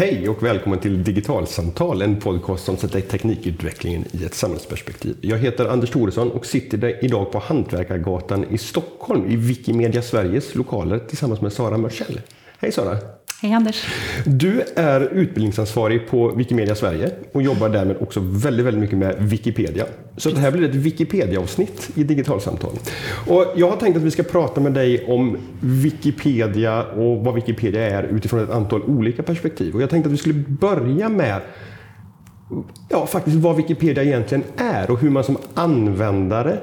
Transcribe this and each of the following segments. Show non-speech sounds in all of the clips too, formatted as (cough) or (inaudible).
Hej och välkommen till Digitalsamtal, en podcast som sätter teknikutvecklingen i ett samhällsperspektiv. Jag heter Anders Thoresson och sitter idag på Hantverkargatan i Stockholm i Wikimedia Sveriges lokaler tillsammans med Sara Mörtsell. Hej Sara! Hej Anders! Du är utbildningsansvarig på Wikimedia Sverige och jobbar därmed också väldigt, väldigt mycket med Wikipedia. Så det här blir ett Wikipedia-avsnitt i Digitalsamtal. Och jag har tänkt att vi ska prata med dig om Wikipedia och vad Wikipedia är utifrån ett antal olika perspektiv. Och jag tänkte att vi skulle börja med ja, faktiskt vad Wikipedia egentligen är och hur man som användare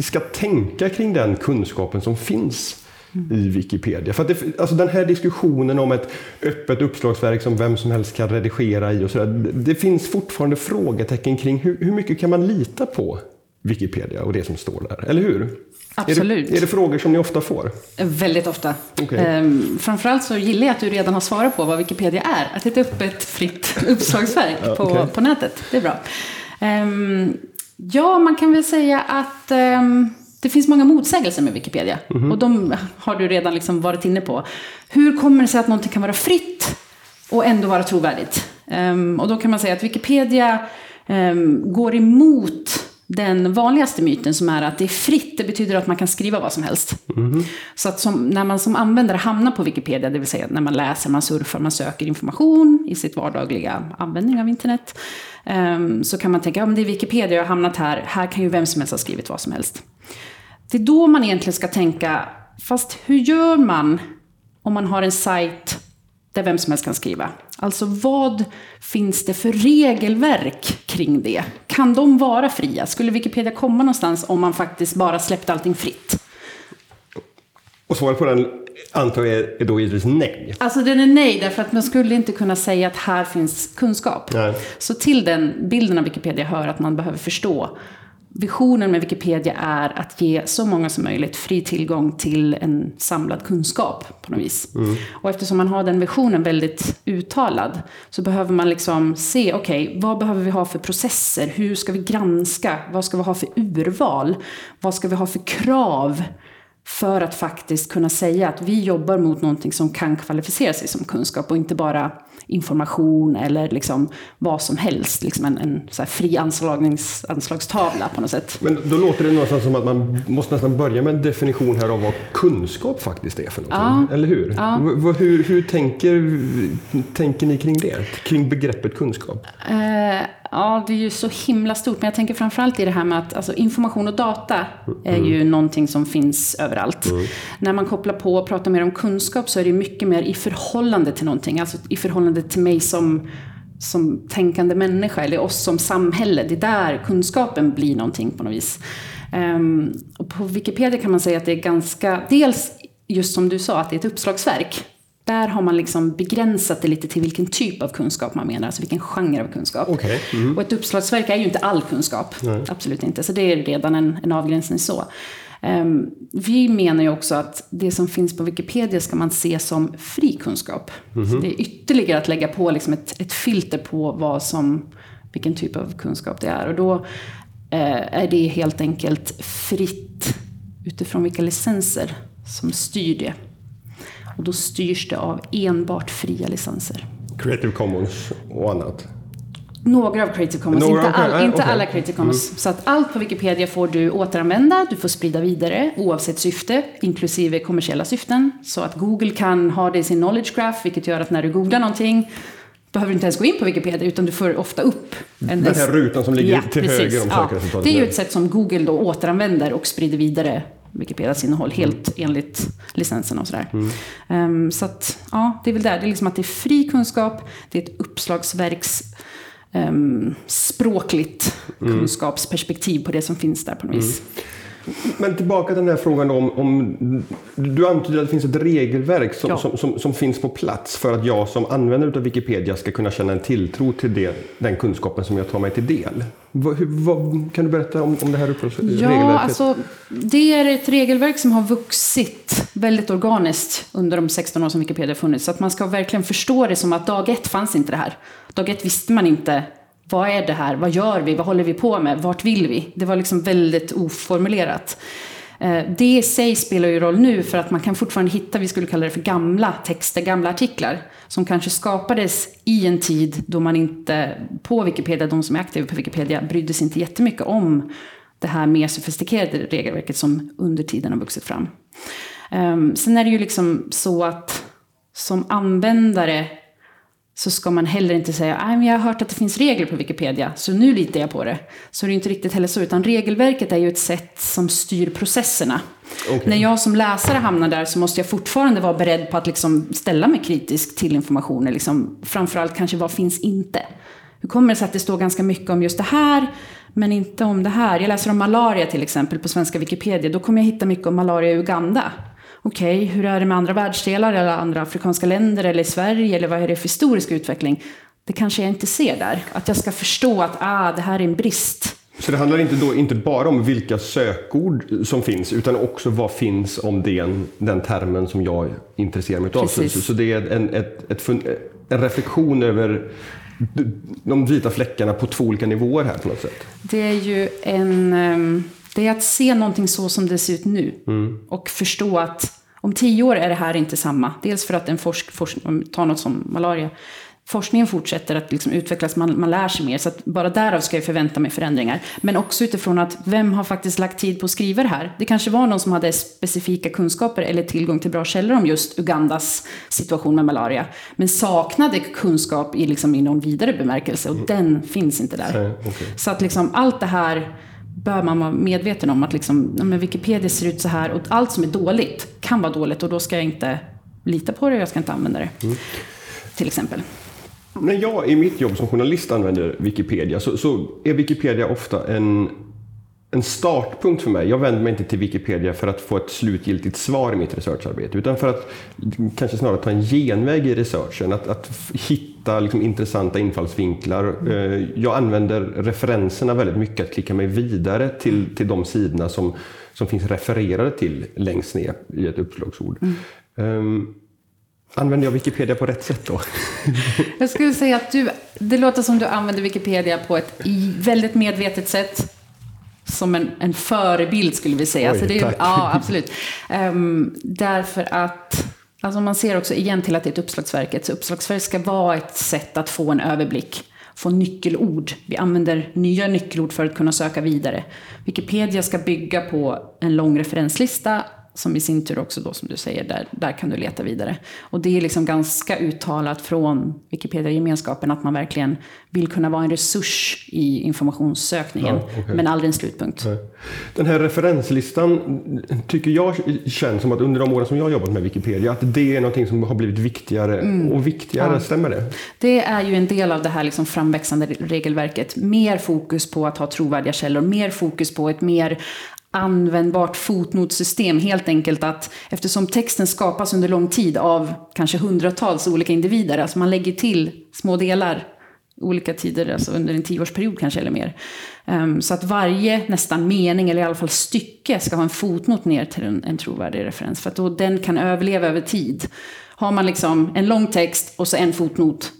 ska tänka kring den kunskapen som finns i Wikipedia. För det, alltså den här diskussionen om ett öppet uppslagsverk som vem som helst kan redigera i och så där, Det finns fortfarande frågetecken kring hur, hur mycket kan man lita på Wikipedia och det som står där, eller hur? Absolut. Är det, är det frågor som ni ofta får? Väldigt ofta. Okay. Ehm, framförallt så gillar jag att du redan har svarat på vad Wikipedia är. Att det är ett öppet, fritt (laughs) uppslagsverk ja, okay. på, på nätet. Det är bra. Ehm, ja, man kan väl säga att ehm, det finns många motsägelser med Wikipedia. Mm -hmm. Och de har du redan liksom varit inne på. Hur kommer det sig att någonting kan vara fritt och ändå vara trovärdigt? Um, och då kan man säga att Wikipedia um, går emot den vanligaste myten som är att det är fritt, det betyder att man kan skriva vad som helst. Mm. Så att som, när man som användare hamnar på Wikipedia, det vill säga när man läser, man surfar, man söker information i sitt vardagliga användning av internet, um, så kan man tänka, ja men det är Wikipedia, jag har hamnat här, här kan ju vem som helst ha skrivit vad som helst. Det är då man egentligen ska tänka, fast hur gör man om man har en sajt där vem som helst kan skriva? Alltså vad finns det för regelverk kring det? Kan de vara fria? Skulle Wikipedia komma någonstans om man faktiskt bara släppte allting fritt? Och svaret på den antar jag är då givetvis nej. Alltså den är nej, därför att man skulle inte kunna säga att här finns kunskap. Nej. Så till den bilden av Wikipedia hör att man behöver förstå Visionen med Wikipedia är att ge så många som möjligt fri tillgång till en samlad kunskap på något vis. Mm. Och eftersom man har den visionen väldigt uttalad så behöver man liksom se, okej, okay, vad behöver vi ha för processer? Hur ska vi granska? Vad ska vi ha för urval? Vad ska vi ha för krav? För att faktiskt kunna säga att vi jobbar mot någonting som kan kvalificera sig som kunskap och inte bara information eller liksom vad som helst. Liksom en, en fri anslagstavla på något sätt. Men då låter det någonstans som att man måste nästan börja med en definition här av vad kunskap faktiskt är för någonting. Ja. Eller hur? Ja. Hur, hur tänker, tänker ni kring det? Kring begreppet kunskap? Uh, Ja, det är ju så himla stort. Men jag tänker framförallt i det här med att alltså, information och data är ju mm. någonting som finns överallt. Mm. När man kopplar på och pratar mer om kunskap så är det mycket mer i förhållande till någonting. Alltså i förhållande till mig som, som tänkande människa eller oss som samhälle. Det är där kunskapen blir någonting på något vis. Um, och på Wikipedia kan man säga att det är ganska, dels just som du sa, att det är ett uppslagsverk. Där har man liksom begränsat det lite till vilken typ av kunskap man menar, alltså vilken genre av kunskap. Okay. Mm. Och ett uppslagsverk är ju inte all kunskap, Nej. absolut inte. Så det är redan en, en avgränsning så. Um, vi menar ju också att det som finns på Wikipedia ska man se som fri kunskap. Mm. Så det är ytterligare att lägga på liksom ett, ett filter på vad som, vilken typ av kunskap det är. Och då uh, är det helt enkelt fritt utifrån vilka licenser som styr det. Och då styrs det av enbart fria licenser. Creative Commons och annat? Några av Creative Commons, Några inte, all, okay. inte alla Creative Commons. Mm. Så att allt på Wikipedia får du återanvända, du får sprida vidare oavsett syfte, inklusive kommersiella syften. Så att Google kan ha det i sin knowledge graph, vilket gör att när du googlar någonting behöver du inte ens gå in på Wikipedia utan du får ofta upp en, Den här rutan som ligger ja, till precis. höger om sökresultatet. Ja, det är ju ett sätt som Google då återanvänder och sprider vidare Wikipedias innehåll helt mm. enligt licenserna och sådär. Mm. Um, så att, ja, det är väl där. Det är liksom att det är fri kunskap, det är ett uppslagsverks um, språkligt mm. kunskapsperspektiv på det som finns där på något vis. Mm. Men tillbaka till den här frågan om, om du antyder att det finns ett regelverk som, ja. som, som, som, finns på plats för att jag som användare av Wikipedia ska kunna känna en tilltro till det, den kunskapen som jag tar mig till del. Vad, vad, kan du berätta om, om det här ja, regelverket? Alltså, det är ett regelverk som har vuxit väldigt organiskt under de 16 år som Wikipedia funnits. Så att man ska verkligen förstå det som att dag ett fanns inte det här. Dag ett visste man inte vad är det här? Vad gör vi? Vad håller vi på med? Vart vill vi? Det var liksom väldigt oformulerat. Eh, det i sig spelar ju roll nu för att man kan fortfarande hitta, vi skulle kalla det för gamla texter, gamla artiklar. Som kanske skapades i en tid då man inte, på Wikipedia, de som är aktiva på Wikipedia, brydde sig inte jättemycket om det här mer sofistikerade regelverket som under tiden har vuxit fram. Ehm, sen är det ju liksom så att som användare så ska man heller inte säga att jag har hört att det finns regler på Wikipedia, så nu litar jag på det. Så det är inte riktigt heller så, utan regelverket är ju ett sätt som styr processerna. Okay. När jag som läsare hamnar där så måste jag fortfarande vara beredd på att liksom ställa mig kritisk till informationen. Liksom, framförallt kanske vad finns inte? Hur kommer det sig att det står ganska mycket om just det här, men inte om det här? Jag läser om malaria till exempel på svenska Wikipedia. Då kommer jag hitta mycket om malaria i Uganda okej, okay, hur är det med andra världsdelar eller andra afrikanska länder eller i Sverige eller vad är det för historisk utveckling? Det kanske jag inte ser där. Att jag ska förstå att ah, det här är en brist. Så det handlar inte, då, inte bara om vilka sökord som finns utan också vad finns om den, den termen som jag intresserar mig av. Så, så, det är en, ett, ett, en reflektion över de vita fläckarna på två olika nivåer här på något sätt. Det är ju en... Det är att se någonting så som det ser ut nu. Mm. Och förstå att om tio år är det här inte samma. Dels för att en forsk, forsk ta något som malaria. Forskningen fortsätter att liksom utvecklas, man, man lär sig mer. Så att bara därav ska jag förvänta mig förändringar. Men också utifrån att vem har faktiskt lagt tid på att skriva det här? Det kanske var någon som hade specifika kunskaper eller tillgång till bra källor om just Ugandas situation med malaria. Men saknade kunskap i, liksom, i någon vidare bemärkelse och mm. den finns inte där. Okay. Så att liksom allt det här bör man vara medveten om att liksom, men Wikipedia ser ut så här och allt som är dåligt kan vara dåligt och då ska jag inte lita på det jag ska inte använda det. Mm. Till exempel. När jag i mitt jobb som journalist använder Wikipedia så, så är Wikipedia ofta en en startpunkt för mig. Jag vänder mig inte till Wikipedia för att få ett slutgiltigt svar i mitt researcharbete utan för att kanske snarare ta en genväg i researchen. Att, att hitta liksom, intressanta infallsvinklar. Mm. Jag använder referenserna väldigt mycket, att klicka mig vidare till, till de sidorna som, som finns refererade till längst ner i ett uppslagsord. Mm. Um, Använder jag Wikipedia på rätt sätt då? (laughs) Jag skulle säga att du, det låter som du använder Wikipedia på ett väldigt medvetet sätt som en, en förebild skulle vi säga. Oj, så det är, tack. Ja, absolut. Um, därför att alltså man ser också igen till att det är ett uppslagsverk. Ett uppslagsverk ska vara ett sätt att få en överblick få nyckelord. Vi använder nya nyckelord för att kunna söka vidare. Wikipedia ska bygga på en lång referenslista som i sin tur också då som du säger, där, där kan du leta vidare. Och det är liksom ganska uttalat från Wikipedia-gemenskapen att man verkligen vill kunna vara en resurs i informationssökningen, ja, okay. men aldrig en slutpunkt. Den här referenslistan tycker jag känns som att under de åren som jag har jobbat med Wikipedia, att det är någonting som har blivit viktigare mm. och viktigare. Ja. Stämmer det? Det är ju en del av det här liksom framväxande regelverket. Mer fokus på att ha trovärdiga källor, mer fokus på ett mer användbart fotnotsystem. Helt enkelt att eftersom texten skapas under lång tid av kanske hundratals olika individer, alltså man lägger till små delar olika tider, alltså under en tioårsperiod kanske eller mer. Um, så att varje nästan mening, eller i alla fall stycke, ska ha en fotnot ner till en, en trovärdig referens. För att då den kan överleva över tid. Har man liksom en lång text och så en fotnot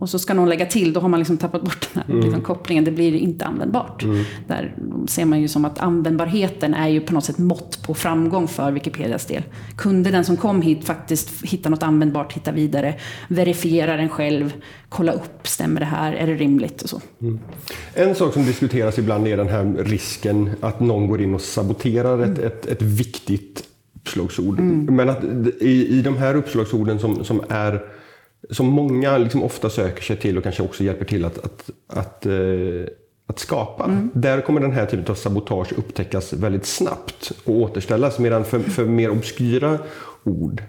och så ska någon lägga till, då har man liksom tappat bort den här mm. liksom, kopplingen. Det blir inte användbart. Mm. Där ser man ju som att användbarheten är ju på något sätt mått på framgång för Wikipedias del. Kunde den som kom hit faktiskt hitta något användbart, hitta vidare, verifiera den själv, kolla upp, stämmer det här, är det rimligt och så. Mm. En sak som diskuteras ibland är den här risken att någon går in och saboterar ett, ett, ett viktigt uppslagsord. Mm. Men att i, i de här uppslagsorden som, som är som många liksom ofta söker sig till och kanske också hjälper till att, att, att, uh, att skapa. Mm. Där kommer den här typen av sabotage upptäckas väldigt snabbt och återställas. Medan för, för mer obskyra ord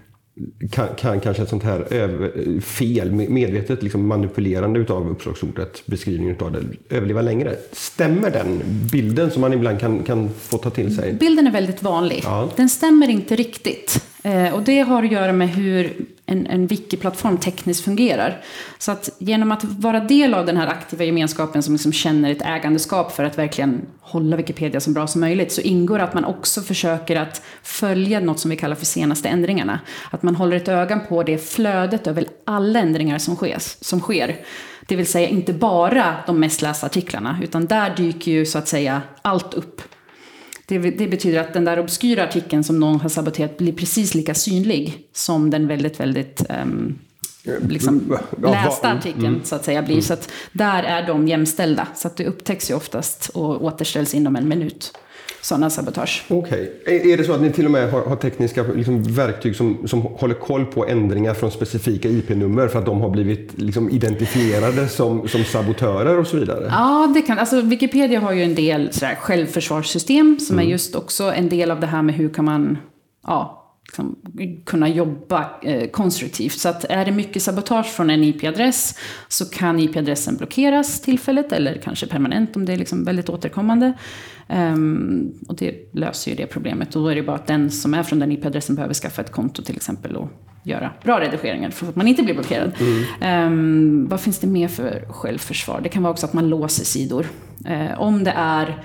kan, kan kanske ett sånt här över, fel, medvetet liksom manipulerande utav uppslagsordet, beskrivningen utav det, överleva längre. Stämmer den bilden som man ibland kan, kan få ta till sig? Bilden är väldigt vanlig. Ja. Den stämmer inte riktigt. Eh, och det har att göra med hur en, en wiki-plattform tekniskt fungerar. Så att genom att vara del av den här aktiva gemenskapen som liksom känner ett ägandeskap för att verkligen hålla Wikipedia så bra som möjligt så ingår att man också försöker att följa något som vi kallar för senaste ändringarna. Att man håller ett öga på det flödet över alla ändringar som, skes, som sker. Det vill säga inte bara de mest lästa artiklarna utan där dyker ju så att säga allt upp det, det, betyder att den där obskyra artikeln som någon har saboterat blir precis lika synlig som den väldigt, väldigt um, liksom, lästa artikeln mm. så att säga blir. Mm. Så att där är de jämställda. Så att det upptäcks ju oftast och återställs inom en minut sådana sabotage. Okej. Okay. Är det så att ni till och med har, har tekniska liksom, verktyg som, som håller koll på ändringar från specifika IP-nummer för att de har blivit liksom, identifierade som, som sabotörer och så vidare? Ja, det kan. Alltså, Wikipedia har ju en del sådär, självförsvarssystem som mm. är just också en del av det här med hur kan man ja, liksom, kunna jobba eh, konstruktivt. Så att är det mycket sabotage från en IP-adress så kan IP-adressen blockeras tillfälligt eller kanske permanent om det är liksom väldigt återkommande. Um, och det löser ju det problemet. Och då är det bara att den som är från den IP-adressen behöver skaffa ett konto till exempel och göra bra redigeringar för att man inte blir blockerad. Mm. Um, vad finns det mer för självförsvar? Det kan vara också att man låser sidor. Uh, om det är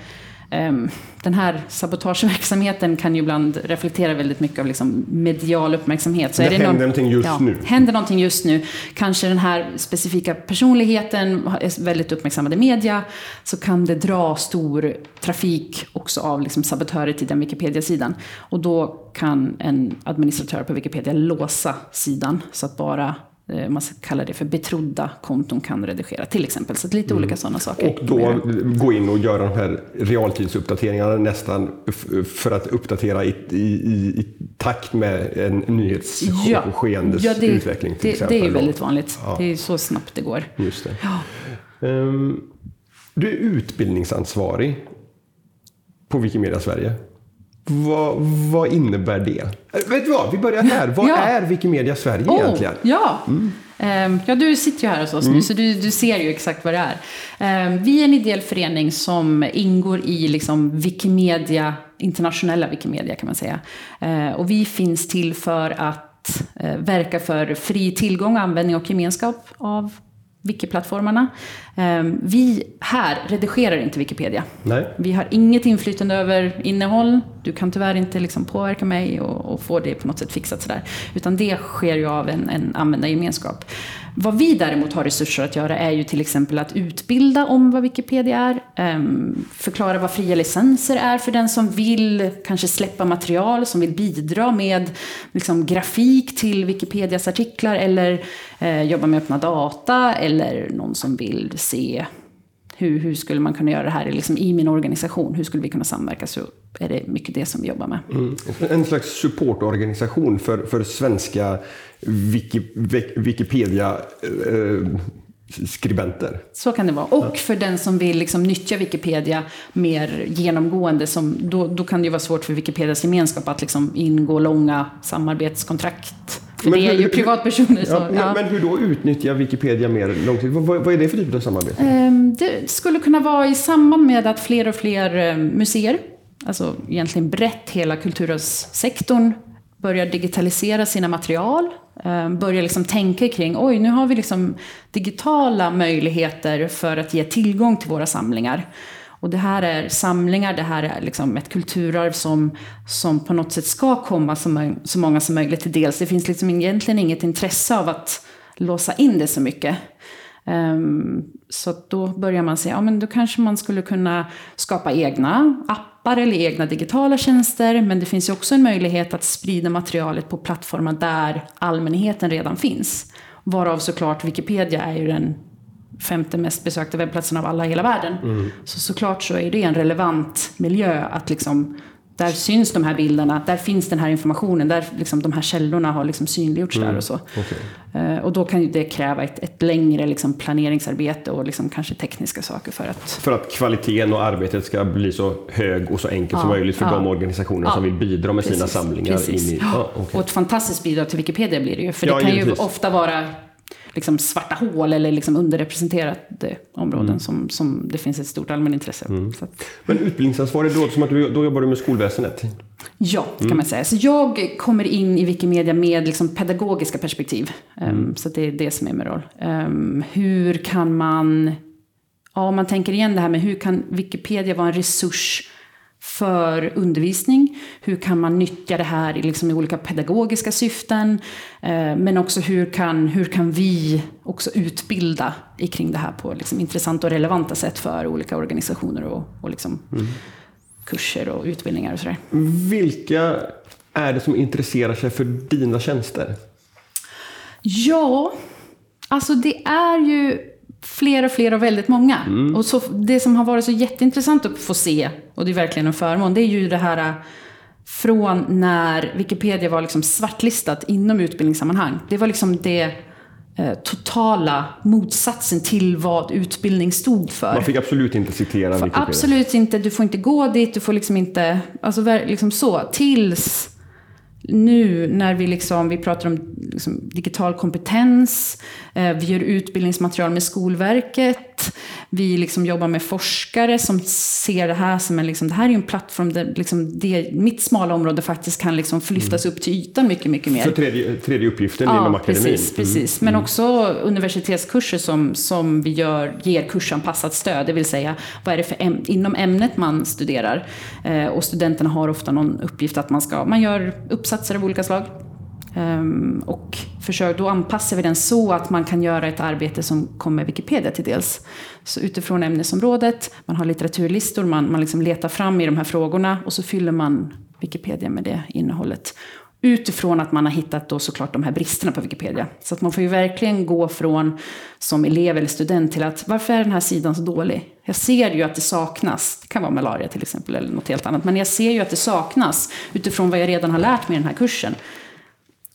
den här sabotageverksamheten kan ju ibland reflektera väldigt mycket av liksom medial uppmärksamhet. Så det, är det händer någon, någonting just ja, nu. Händer någonting just nu. Kanske den här specifika personligheten är väldigt uppmärksammad i media. Så kan det dra stor trafik också av liksom sabotörer till den Wikipedia-sidan. Och då kan en administratör på Wikipedia låsa sidan så att bara man kallar det för betrodda konton kan redigera till exempel. Så lite mm. olika sådana saker. Och då gå in och göra de här realtidsuppdateringarna nästan för att uppdatera i, i, i takt med en nyhetsskeendes ja, ja, utveckling. Till det, exempel. det är väldigt vanligt. Ja. Det är så snabbt det går. Just det. Ja. Um, du är utbildningsansvarig på Wikimedia Sverige. Vad, vad, innebär det? Äh, vet du vad, vi börjar här. Vad ja. är Wikimedia Sverige oh, egentligen? Ja. Mm. Um, ja, du sitter ju här hos oss mm. nu, så du, du ser ju exakt vad det är. Um, vi är en ideell förening som ingår i liksom, Wikimedia, internationella Wikimedia kan man säga. Uh, och vi finns till för att uh, verka för fri tillgång, användning och gemenskap av wiki-plattformarna. Ehm, vi här redigerar inte Wikipedia. Nej. Vi har inget inflytande över innehåll. Du kan tyvärr inte liksom påverka mig och, och få det på något sätt fixat sådär. Utan det sker ju av en, en användargemenskap. Vad vi däremot har resurser att göra är ju till exempel att utbilda om vad Wikipedia är, ehm, förklara vad fria licenser är för den som vill kanske släppa material, som vill bidra med liksom, grafik till Wikipedias artiklar eller eh, jobba med öppna data eller någon som vill se hur, hur skulle man kunna göra det här liksom, i min organisation? Hur skulle vi kunna samverka? Så är det mycket det som vi jobbar med. Mm. En slags supportorganisation för, för svenska Wiki, Wikipedia eh, skribenter. Så kan det vara. Och för den som vill liksom nyttja Wikipedia mer genomgående, som, då, då kan det ju vara svårt för Wikipedias gemenskap att liksom ingå långa samarbetskontrakt. För men det är hur, ju privatpersoner. Så, ja, ja. Men hur då utnyttja Wikipedia mer långsiktigt? Vad, vad, är det för typ av samarbete? Um, det skulle kunna vara i samband med att fler och fler um, museer, alltså egentligen brett hela kultursektorn, börjar digitalisera sina material Ehm, börja liksom tänka kring, oj nu har vi liksom digitala möjligheter för att ge tillgång till våra samlingar. Och det här är samlingar, det här är liksom ett kulturarv som, som på något sätt ska komma så, så många som möjligt till dels. Det finns liksom egentligen inget intresse av att låsa in det så mycket. Um, så då börjar man säga, ja men då kanske man skulle kunna skapa egna appar eller egna digitala tjänster. Men det finns ju också en möjlighet att sprida materialet på plattformar där allmänheten redan finns. Varav såklart Wikipedia är ju den femte mest besökta webbplatsen av alla i hela världen. Mm. Så såklart så är det en relevant miljö att liksom där syns de här bilderna, där finns den här informationen, där liksom de här källorna har liksom synliggjorts mm. där och så. Okay. Uh, och då kan ju det kräva ett, ett längre liksom planeringsarbete och liksom kanske tekniska saker för att... För att kvaliteten och arbetet ska bli så hög och så enkelt ja, som möjligt för ja. de organisationer ja. som vill bidra med Precis. sina samlingar. Precis. In i, ah, okay. Och ett fantastiskt bidrag till Wikipedia blir det ju, för det kan givetvis. ju ofta vara liksom svarta hål eller liksom underrepresenterade områden mm. som, som det finns ett stort allmänintresse. Mm. Men utbildningsansvarig, då, som att du, då jobbar du med skolväsendet? Ja, det kan mm. man säga. Så jag kommer in i Wikimedia med liksom pedagogiska perspektiv. Um, så det är det som är min roll. Um, hur kan man, ja, om man tänker igen det här med hur kan Wikipedia vara en resurs för undervisning. Hur kan man nyttja det här i, liksom, i olika pedagogiska syften? Eh, men också hur kan, hur kan vi också utbilda kring det här på liksom, intressanta och relevanta sätt för olika organisationer och, och liksom, mm. kurser och utbildningar och sådär. Vilka är det som intresserar sig för dina tjänster? Ja, alltså det är ju fler och fler och väldigt många. Mm. Och så, det som har varit så jätteintressant att få se, och det är verkligen en förmån, det är ju det här från när Wikipedia var liksom svartlistat inom utbildningssammanhang. Det var liksom det eh, totala motsatsen till vad utbildning stod för. Man fick absolut inte citera Wikipedia. Absolut inte, du får inte gå dit, du får liksom inte, alltså liksom så, tills nu när vi, liksom, vi pratar om liksom, digital kompetens, eh, vi gör utbildningsmaterial med Skolverket, vi liksom jobbar med forskare som ser det här som en, liksom, det här är en plattform där liksom det, mitt smala område faktiskt kan liksom lyftas mm. upp till ytan mycket, mycket mer. Så tredje, tredje uppgiften ja, inom akademin? Precis, mm. precis. men mm. också universitetskurser som, som vi gör, ger kursanpassat stöd, det vill säga vad är det för äm, inom ämnet man studerar. Eh, och studenterna har ofta någon uppgift att man ska, man gör uppsatser av olika slag. Um, och försök, då anpassar vi den så att man kan göra ett arbete som kommer Wikipedia till dels. Så utifrån ämnesområdet, man har litteraturlistor, man, man liksom letar fram i de här frågorna och så fyller man Wikipedia med det innehållet. Utifrån att man har hittat då såklart de här bristerna på Wikipedia. Så att man får ju verkligen gå från som elev eller student till att varför är den här sidan så dålig? Jag ser ju att det saknas, det kan vara malaria till exempel eller något helt annat, men jag ser ju att det saknas utifrån vad jag redan har lärt mig i den här kursen.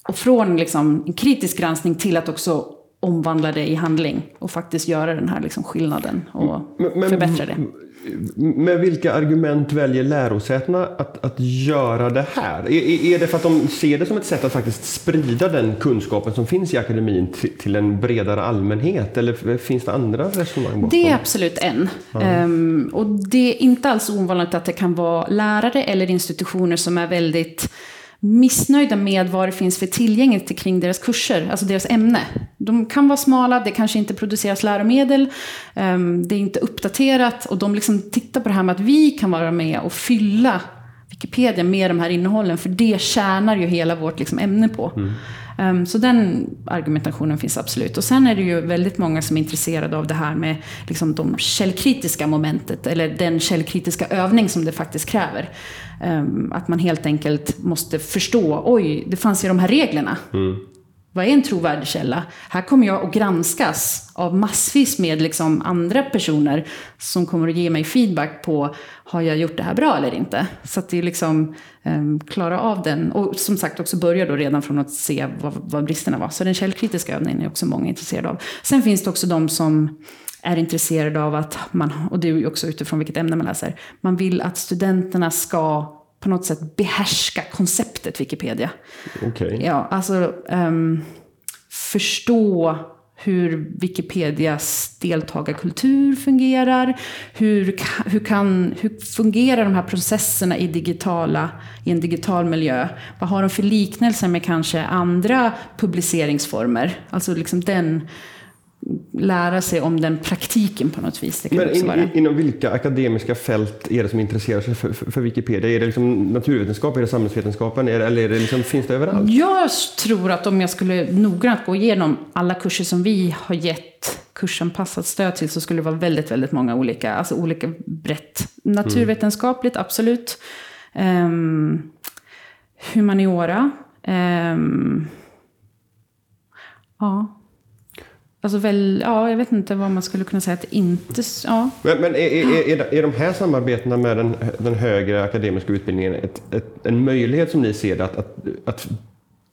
Och från liksom en kritisk granskning till att också omvandla det i handling och faktiskt göra den här liksom skillnaden och men, men, förbättra det. Med vilka argument väljer lärosätena att, att göra det här? Är, är det för att de ser det som ett sätt att faktiskt sprida den kunskapen som finns i akademin till, till en bredare allmänhet? Eller finns det andra resonemang bakom? Det är absolut en. Um, och det är inte alls ovanligt att det kan vara lärare eller institutioner som är väldigt missnöjda med vad det finns för tillgängligt kring deras kurser, alltså deras ämne. De kan vara smala, det kanske inte produceras läromedel, um, det är inte uppdaterat och de liksom tittar på det här med att vi kan vara med och fylla Wikipedia med de här innehållen, för det tjänar ju hela vårt liksom, ämne på. Mm. Um, så den argumentationen finns absolut. Och sen är det ju väldigt många som är intresserade av det här med liksom, de källkritiska momentet, eller den källkritiska övning som det faktiskt kräver. Um, att man helt enkelt måste förstå, oj, det fanns ju de här reglerna. Mm. Vad är en trovärdig källa? Här kommer jag att granskas av massvis med liksom andra personer som kommer att ge mig feedback på har jag gjort det här bra eller inte? Så att det är liksom um, klara av den och som sagt också börja då redan från att se vad, vad bristerna var. Så den källkritiska övningen är också många intresserade av. Sen finns det också de som är intresserade av att man, och det är ju också utifrån vilket ämne man läser, man vill att studenterna ska på något sätt behärska konceptet Wikipedia. Okay. Ja, alltså um, förstå hur Wikipedias deltagarkultur fungerar. Hur, hur, kan, hur fungerar de här processerna i, digitala, i en digital miljö? Vad har de för liknelser med kanske andra publiceringsformer? Alltså liksom den lära sig om den praktiken på något vis. Men in, inom vilka akademiska fält är det som intresserar sig för, för, för Wikipedia? Är det liksom naturvetenskap, är det samhällsvetenskapen, är det, eller är det liksom, finns det överallt? Jag tror att om jag skulle noggrant gå igenom alla kurser som vi har gett kursanpassat stöd till så skulle det vara väldigt, väldigt många olika, alltså olika brett. Naturvetenskapligt, mm. absolut. Um, humaniora. Um, ja. Alltså väl, ja, jag vet inte vad man skulle kunna säga att inte... Ja. Men, men är, är, är, är de här samarbetena med den, den högre akademiska utbildningen ett, ett, en möjlighet som ni ser det att, att, att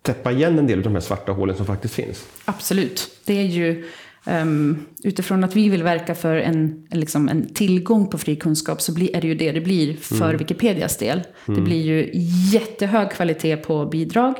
täppa igen en del av de här svarta hålen som faktiskt finns? Absolut. Det är ju um, utifrån att vi vill verka för en, liksom en tillgång på fri kunskap så blir, är det ju det det blir för mm. Wikipedias del. Mm. Det blir ju jättehög kvalitet på bidrag.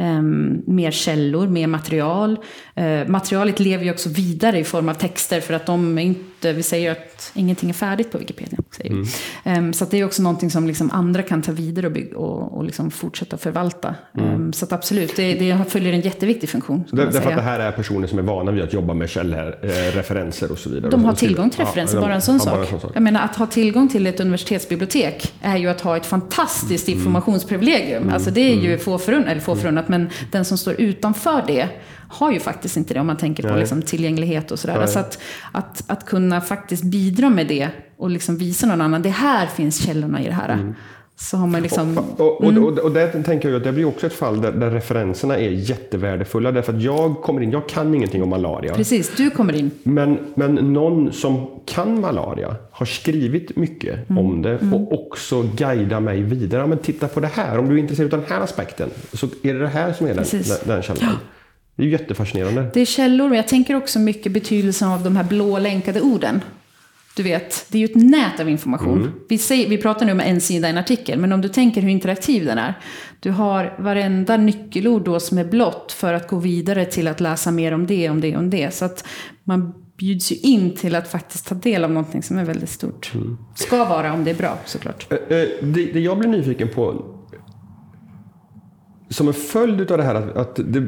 Um, mer källor, mer material. Uh, materialet lever ju också vidare i form av texter för att de inte, vi säger att ingenting är färdigt på Wikipedia. Mm. Um, så det är också någonting som liksom andra kan ta vidare och, bygga, och, och liksom fortsätta förvalta. Mm. Um, så absolut, det, det följer en jätteviktig funktion. Det, därför att det här är personer som är vana vid att jobba med källreferenser och så vidare. De har tillgång till referenser, ja, bara, en sån sak. en sån sak. Jag menar att ha tillgång till ett universitetsbibliotek är ju att ha ett fantastiskt mm. informationsprivilegium. Mm. Alltså det är ju mm. få förunnat, eller få förunnat, men den som står utanför det har ju faktiskt inte det om man tänker på liksom tillgänglighet och sådär. Alltså att, att, att kunna faktiskt bidra med det och liksom visa någon annan, det här finns källorna i det här. Mm. Så har man liksom... Och, och, och, och där tänker jag att det blir också ett fall där, där, referenserna är jättevärdefulla. Därför att jag kommer in, jag kan ingenting om malaria. Precis, du kommer in. Men, men någon som kan malaria har skrivit mycket mm. om det mm. och också guidar mig vidare. Men titta på det här, om du är intresserad av den här aspekten så är det det här som är den, den källan. Ja. Det är jättefascinerande. Det är källor, men jag tänker också mycket betydelsen av de här blå länkade orden. Du vet, det är ju ett nät av information. Mm. Vi, säger, vi pratar nu om en sida i en artikel, men om du tänker hur interaktiv den är. Du har varenda nyckelord då som är blått för att gå vidare till att läsa mer om det, om det, om det. Så att man bjuds ju in till att faktiskt ta del av någonting som är väldigt stort. Mm. Ska vara om det är bra såklart. Eh, eh, det, det jag blir nyfiken på som en följd av det här att, att det,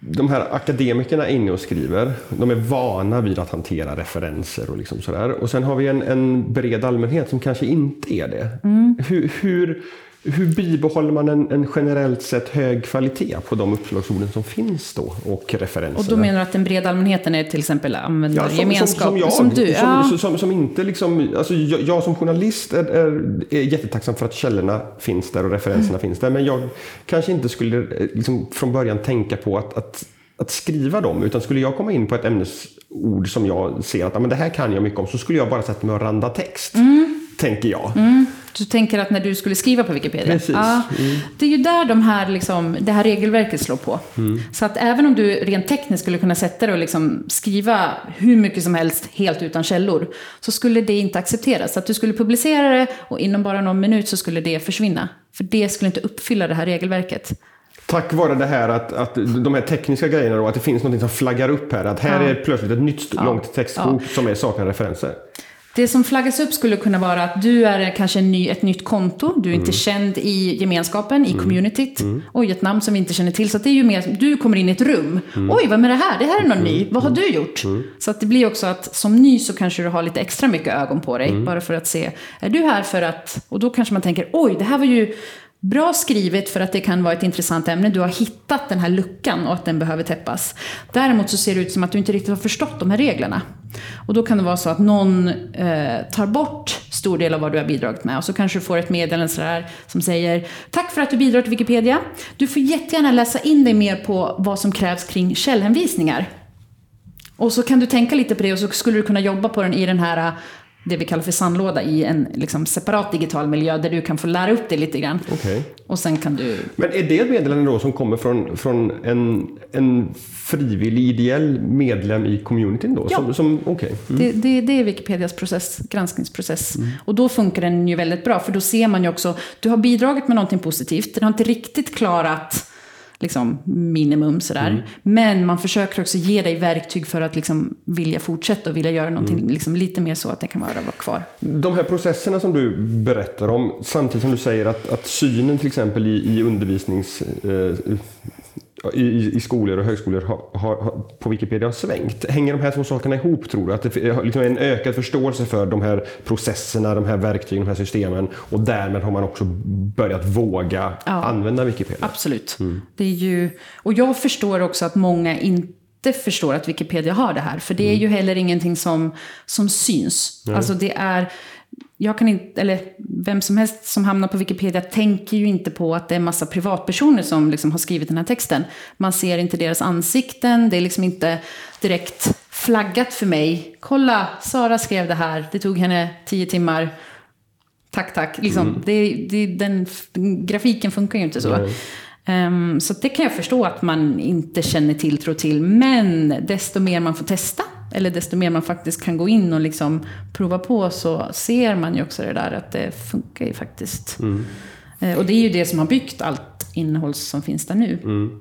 de här akademikerna är inne och skriver. De är vana vid att hantera referenser och liksom sådär. Och sen har vi en, en bred allmänhet som kanske inte är det. Mm. Hur, hur, hur bibehåller man en, en, generellt sett hög kvalitet på de uppslagsorden som finns då och referenserna? Och då menar du att den breda allmänheten är till exempel användargemenskap? Ja, som, som, som, jag, som, du, som, som, som, inte liksom, alltså jag, jag som journalist är, är, är, jättetacksam för att källorna finns där och referenserna mm. finns där. Men jag kanske inte skulle eh, liksom från början tänka på att, att att skriva dem. Utan skulle jag komma in på ett ämnesord som jag ser att men det här kan jag mycket om så skulle jag bara sätta mig och randa text. Mm. Tänker jag. Mm. Du tänker att när du skulle skriva på Wikipedia? Precis. Ja, mm. Det är ju där de här, liksom, det här regelverket slår på. Mm. Så att även om du rent tekniskt skulle kunna sätta dig och liksom skriva hur mycket som helst helt utan källor, så skulle det inte accepteras. Så att du skulle publicera det och inom bara någon minut så skulle det försvinna. För det skulle inte uppfylla det här regelverket. Tack vare det här att, att de här tekniska grejerna då, att det finns något som flaggar upp här. Att här ja. är plötsligt ett nytt ja. långt textbok ja. som är saknar referenser. Det som flaggas upp skulle kunna vara att du är kanske ny, ett nytt konto, du är mm. inte känd i gemenskapen, i mm. communityt. Mm. Oj, ett namn som vi inte känner till. Så det är ju mer, du kommer in i ett rum. Mm. Oj, vad är det här? Det här är någon ny. Mm. Vad har du gjort? Mm. Så att det blir också att som ny så kanske du har lite extra mycket ögon på dig. Bara för att se, är du här för att, och då kanske man tänker, oj, det här var ju Bra skrivet för att det kan vara ett intressant ämne. Du har hittat den här luckan och att den behöver täppas. Däremot så ser det ut som att du inte riktigt har förstått de här reglerna. Och då kan det vara så att någon eh, tar bort stor del av vad du har bidragit med. Och så kanske du får ett meddelande sådär som säger Tack för att du bidrar till Wikipedia. Du får jättegärna läsa in dig mer på vad som krävs kring källhänvisningar. Och så kan du tänka lite på det och så skulle du kunna jobba på den i den här det vi kallar för sandlåda i en liksom, separat digital miljö där du kan få lära upp dig lite grann. Okay. Och sen kan du... Men är det ett meddelande då som kommer från, från en, en frivillig ideell medlem i communityn då? Ja. Som, som, okay. Mm. det, det, det, är Wikipedias process, granskningsprocess. Mm. Och då funkar den ju väldigt bra för då ser man ju också, du har bidragit med någonting positivt, den har inte riktigt klarat liksom, minimum sådär. Mm. Men man försöker också ge dig verktyg för att liksom, vilja fortsätta och vilja göra någonting mm. liksom, lite mer så att det kan vara, kvar. De här processerna som du berättar om, samtidigt som du säger att, att synen till exempel i, i undervisnings... Eh, i, i skolor och högskolor har, har, på Wikipedia har svängt. Hänger de här två sakerna ihop tror du? Att det liksom är en ökad förståelse för de här processerna, de här verktygen, de här systemen och därmed har man också börjat våga ja, använda Wikipedia? Absolut. Mm. Det är ju, och jag förstår också att många inte förstår att Wikipedia har det här. För det är mm. ju heller ingenting som, som syns. Mm. Alltså det är jag kan inte, eller vem som helst som hamnar på Wikipedia tänker ju inte på att det är massa privatpersoner som liksom har skrivit den här texten. Man ser inte deras ansikten, det är liksom inte direkt flaggat för mig. Kolla, Sara skrev det här, det tog henne tio timmar. Tack, tack. Liksom, mm. det, det, den grafiken funkar ju inte så. Um, så det kan jag förstå att man inte känner tilltro till. Men desto mer man får testa, eller desto mer man faktiskt kan gå in och liksom prova på så ser man ju också det där att det funkar ju faktiskt. Mm. Eh, och det är ju det som har byggt allt innehåll som finns där nu. Mm.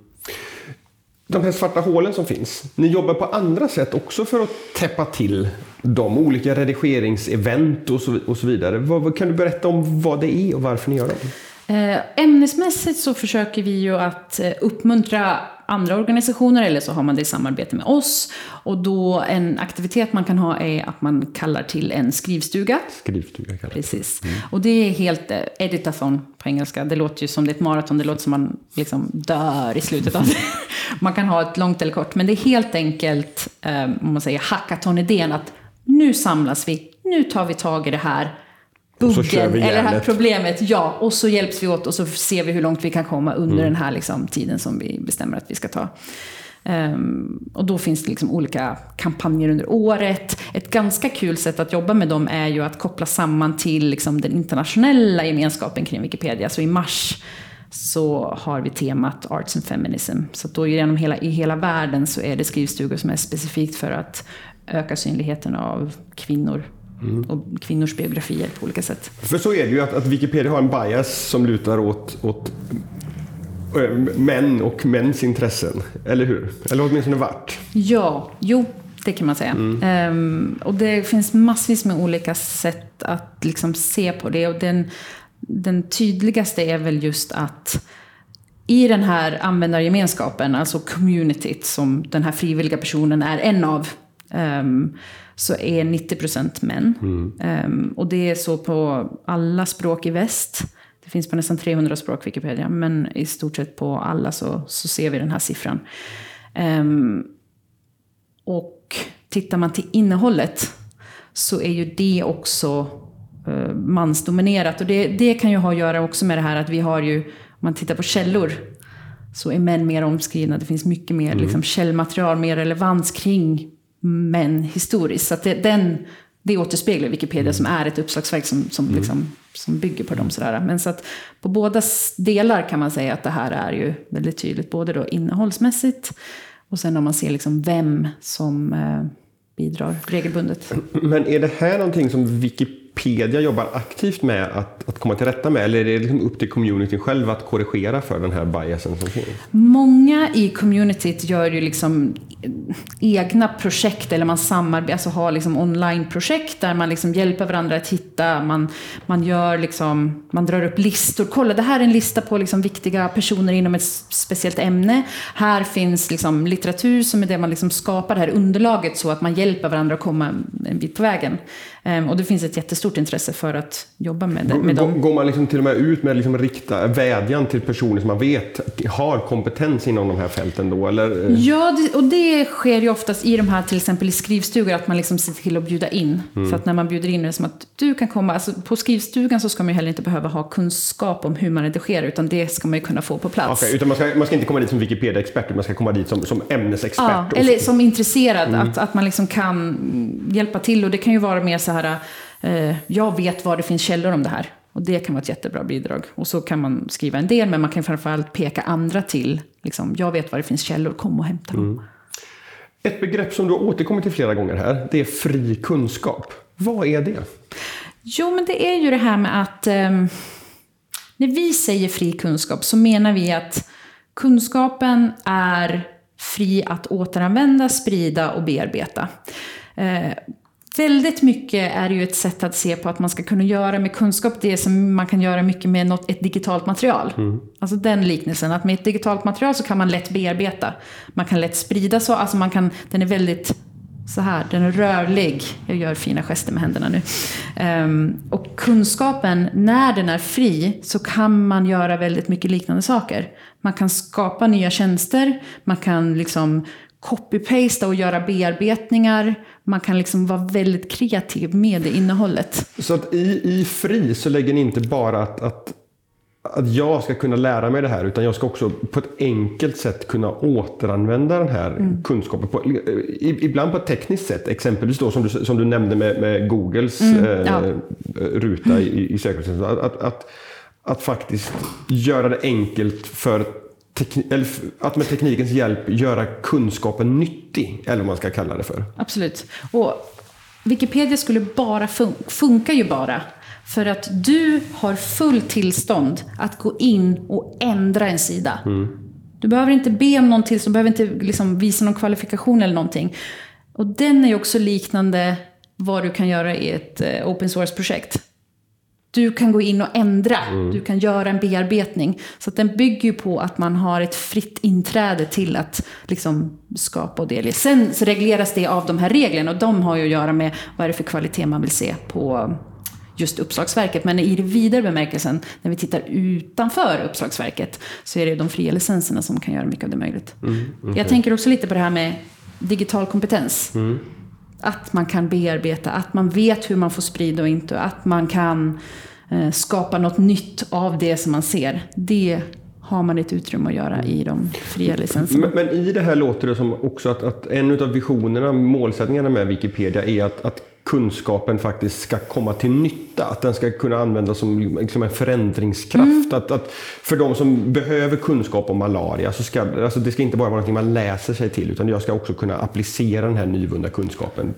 De här svarta hålen som finns, ni jobbar på andra sätt också för att täppa till de olika redigeringsevent och så, och så vidare. Vad, kan du berätta om vad det är och varför ni gör dem? Eh, ämnesmässigt så försöker vi ju att eh, uppmuntra andra organisationer eller så har man det i samarbete med oss. Och då en aktivitet man kan ha är att man kallar till en skrivstuga. Skrivstuga kallar det. Precis. Och det är helt eh, editathon på engelska. Det låter ju som det är ett maraton, det låter som man liksom dör i slutet av det. (laughs) Man kan ha ett långt eller kort, men det är helt enkelt, eh, om man säger hackathon-idén att nu samlas vi, nu tar vi tag i det här buggen, eller det här problemet, ja, och så hjälps vi åt och så ser vi hur långt vi kan komma under Mm. den här liksom, tiden som vi bestämmer att vi ska ta. Ehm, och då finns det liksom olika kampanjer under året. Ett ganska kul sätt att jobba med dem är ju att koppla samman till liksom, den internationella gemenskapen kring Wikipedia. Så i mars så har vi temat Arts and Feminism. Så då genom hela, i hela världen så är det skrivstugor som är specifikt för att öka synligheten av kvinnor och kvinnors biografier på olika sätt. För så är det ju att, att Wikipedia har en bias som lutar åt, åt eh, män och mäns intressen. Eller hur? Eller åtminstone vart. Ja, jo, det kan man säga. Mm. Ehm, och det finns massvis med olika sätt att liksom se på det. Och den, den tydligaste är väl just att i den här användargemenskapen, alltså communityt som den här frivilliga personen är en av, ehm, så är 90% män. Ehm, och det är så på alla språk i väst. Det finns på nästan 300 språk Wikipedia, men i stort sett på alla så, så ser vi den här siffran. Ehm, och tittar man till innehållet så är ju det också eh, mansdominerat. Och det, det kan ju ha att göra också med det här att vi har ju, om man tittar på källor, så är män mer omskrivna. Det finns mycket mer liksom, källmaterial, mer relevans kring män historiskt. Så det, den, det återspeglar Wikipedia som är ett uppslagsverk som, som, liksom, som bygger på dem. Sådär. Men så att på båda delar kan man säga att det här är ju väldigt tydligt. Både då innehållsmässigt och sen om man ser liksom vem som eh, bidrar regelbundet. Men är det här någonting som Wikipedia jobbar aktivt med att, att komma till rätta med? Eller är det liksom upp till communityn själv att korrigera för den här biasen som finns? Många i communityt gör ju liksom egna projekt eller man samarbetar, alltså har liksom onlineprojekt där man liksom hjälper varandra att hitta, man, man gör liksom, man drar upp listor. Kolla, det här är en lista på liksom viktiga personer inom ett speciellt ämne. Här finns liksom litteratur som är det man liksom skapar det här underlaget så att man hjälper varandra att komma en bit på vägen. Ehm, och det finns ett jättestort intresse för att jobba med, det, med dem. går man liksom till och med ut med liksom rikta vädjan till personer som man vet har kompetens inom de här fälten då? Eller? Ja, och det sker ju oftast i de här, till exempel i skrivstugor, att man liksom ser till att bjuda in. Mm. Så att när man bjuder in är det som att du kan komma, alltså på skrivstugan så ska man ju heller inte behöva ha kunskap om hur man redigerar, utan det ska man ju kunna få på plats. Okej, utan man ska, man ska inte komma dit som Wikipedia-expert, utan man ska komma dit som, som ämnesexpert. Ja, eller som intresserad, Mm. att, att man liksom kan hjälpa till. Och det kan ju vara mer så här, eh, jag vet var det finns källor om det här. Och det kan vara ett jättebra bidrag. Och så kan man skriva en del, men man kan framförallt peka andra till, liksom, jag vet var det finns källor, kom och hämta dem. Mm. Ett begrepp som du har återkommit till flera gånger här, det är fri kunskap. Vad är det? Jo, men det är ju det här med att ehm, när vi säger fri kunskap så menar vi att kunskapen är fri att återanvända, sprida och bearbeta. Eh, väldigt mycket är ju ett sätt att se på att man ska kunna göra med kunskap det som man kan göra mycket med något, ett digitalt material. Alltså den liknelsen, att med ett digitalt material så kan man lätt bearbeta. Man kan lätt sprida så, alltså man kan, den är väldigt så här, den är rörlig. Jag gör fina gester med händerna nu. Ehm, och kunskapen, när den är fri, så kan man göra väldigt mycket liknande saker. Man kan skapa nya tjänster, man kan liksom copy-pasta och göra bearbetningar. Man kan liksom vara väldigt kreativ med det innehållet. Så att i, i fri så lägger ni inte bara att, att, att jag ska kunna lära mig det här, utan jag ska också på ett enkelt sätt kunna återanvända den här Mm. kunskapen. På, ibland på ett tekniskt sätt, exempelvis då som du, som du nämnde med, med Googles eh, Mm, ja. ruta i, i sökresultatet. Att, att, att, att faktiskt göra det enkelt för att med teknikens hjälp göra kunskapen nyttig, eller vad man ska kalla det för. Absolut. Och Wikipedia skulle bara fun- funkar ju bara för att du har full tillstånd att gå in och ändra en sida. Du behöver inte be om någonting, du behöver inte liksom visa någon kvalifikation eller någonting. Och den är ju också liknande vad du kan göra i ett eh, open source-projekt. Du kan gå in och ändra, du kan göra en bearbetning. Så den bygger ju på att man har ett fritt inträde till att liksom skapa och delge. Sen så regleras det av de här reglerna och de har ju att göra med vad är det för kvalitet man vill se på just uppslagsverket. Men i det vidare bemärkelsen, när vi tittar utanför uppslagsverket, så är det de fria licenserna som kan göra mycket av det möjligt. Jag tänker också lite på det här med digital kompetens. Att man kan bearbeta, att man vet hur man får sprida och inte, att man kan eh, skapa något nytt av det som man ser. Det har man ett utrymme att göra i de fria licenserna. Men, men i det här låter det som också att, att en av visionerna, målsättningarna med Wikipedia är att, att kunskapen faktiskt ska komma till nytta. Att den ska kunna användas som liksom en förändringskraft. Att, att för de som behöver kunskap om malaria så ska alltså det ska inte bara vara något man läser sig till utan jag ska också kunna applicera den här nyvunna kunskapen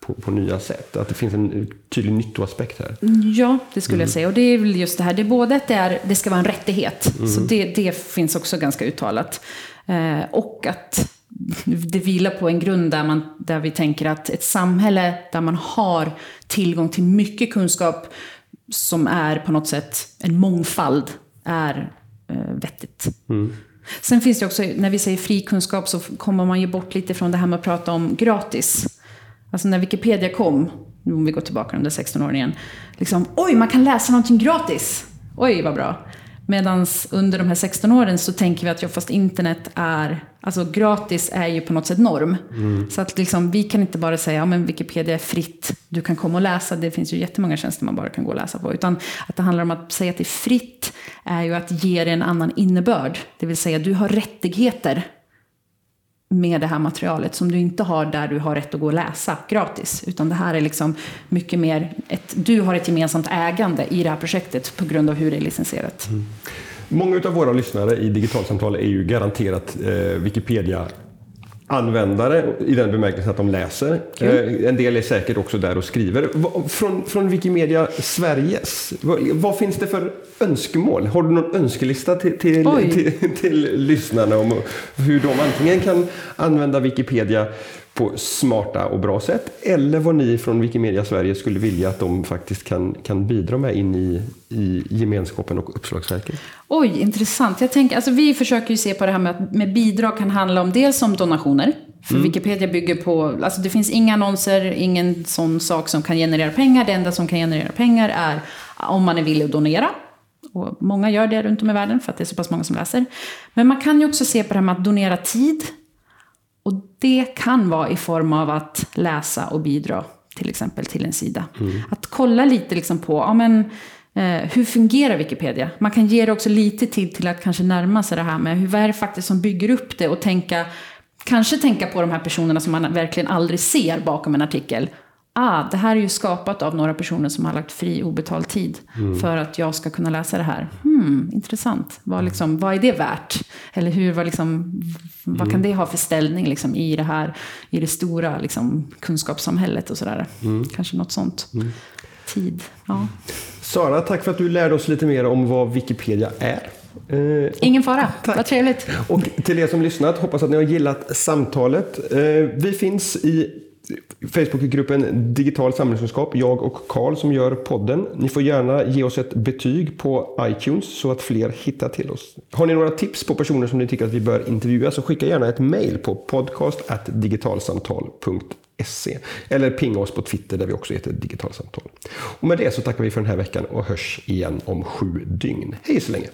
på, på nya sätt. Att det finns en tydlig nyttoaspekt här. Ja, det skulle jag säga. Och det är väl just det här, det är både att det, är, det ska vara en rättighet, så det, det finns också ganska uttalat. Eh, och att det vilar på en grund där, man, där vi tänker att ett samhälle där man har tillgång till mycket kunskap som är på något sätt en mångfald är eh, vettigt. Sen finns det också, när vi säger fri kunskap så kommer man ju bort lite från det här med att prata om gratis. Alltså när Wikipedia kom, nu om vi går tillbaka de där 16 åren igen, liksom oj, man kan läsa någonting gratis! Oj, vad bra! Medan under de här 16 åren så tänker vi att ja, fast internet är, alltså gratis är ju på något sätt norm. Så att liksom, vi kan inte bara säga, ja men Wikipedia är fritt, du kan komma och läsa, det finns ju jättemånga tjänster man bara kan gå och läsa på. Utan att det handlar om att säga att det är fritt är ju att ge det en annan innebörd. Det vill säga, du har rättigheter med det här materialet som du inte har där du har rätt att gå och läsa gratis. Utan det här är liksom mycket mer, ett, du har ett gemensamt ägande i det här projektet på grund av hur det är licensierat. Mm. Många av våra lyssnare i digitalsamtal är ju garanterat eh, Wikipedia användare i den bemärkelsen att de läser. Eh, en del är säkert också där och skriver. Från, från Wikimedia Sveriges, vad, vad finns det för önskemål? Har du någon önskelista till, till, Oj. till, till lyssnarna om hur de antingen kan använda Wikipedia på smarta och bra sätt eller vad ni från Wikimedia Sverige skulle vilja att de faktiskt kan, kan bidra med in i, i gemenskapen och uppslagsverket? Oj, intressant. Jag tänker, alltså vi försöker ju se på det här med att med bidrag kan handla om dels om donationer. För Wikipedia bygger på, alltså det finns inga annonser, ingen sån sak som kan generera pengar. Det enda som kan generera pengar är om man är villig att donera. Och många gör det runt om i världen för att det är så pass många som läser. Men man kan ju också se på det här med att donera tid. Och det kan vara i form av att läsa och bidra till exempel till en sida. Att kolla lite liksom på, ja men eh, hur fungerar Wikipedia? Man kan ge det också lite tid till att kanske närma sig det här med hur, vad är det faktiskt som bygger upp det och tänka, kanske tänka på de här personerna som man verkligen aldrig ser bakom en artikel. Ah, det här är ju skapat av några personer som har lagt fri obetald tid för att jag ska kunna läsa det här. Hmm, intressant. Vad, liksom, vad är det värt? Eller hur, vad, liksom, vad kan det ha för ställning liksom, i det här, i det stora liksom, kunskapssamhället och sådär. Kanske något sånt. Tid, ja. Sara, tack för att du lärde oss lite mer om vad Wikipedia är. Eh, Ingen fara, Tack. vad trevligt. Och till er som lyssnat, hoppas att ni har gillat samtalet. Eh, Vi finns i Facebookgruppen Digital samhällskunskap, jag och Karl som gör podden. Ni får gärna ge oss ett betyg på iTunes så att fler hittar till oss. Har ni några tips på personer som ni tycker att vi bör intervjua så skicka gärna ett mejl på podcast.digitalsamtal.se eller pinga oss på Twitter där vi också heter Digitalsamtal. Och med det så tackar vi för den här veckan och hörs igen om sju dygn. Hej så länge!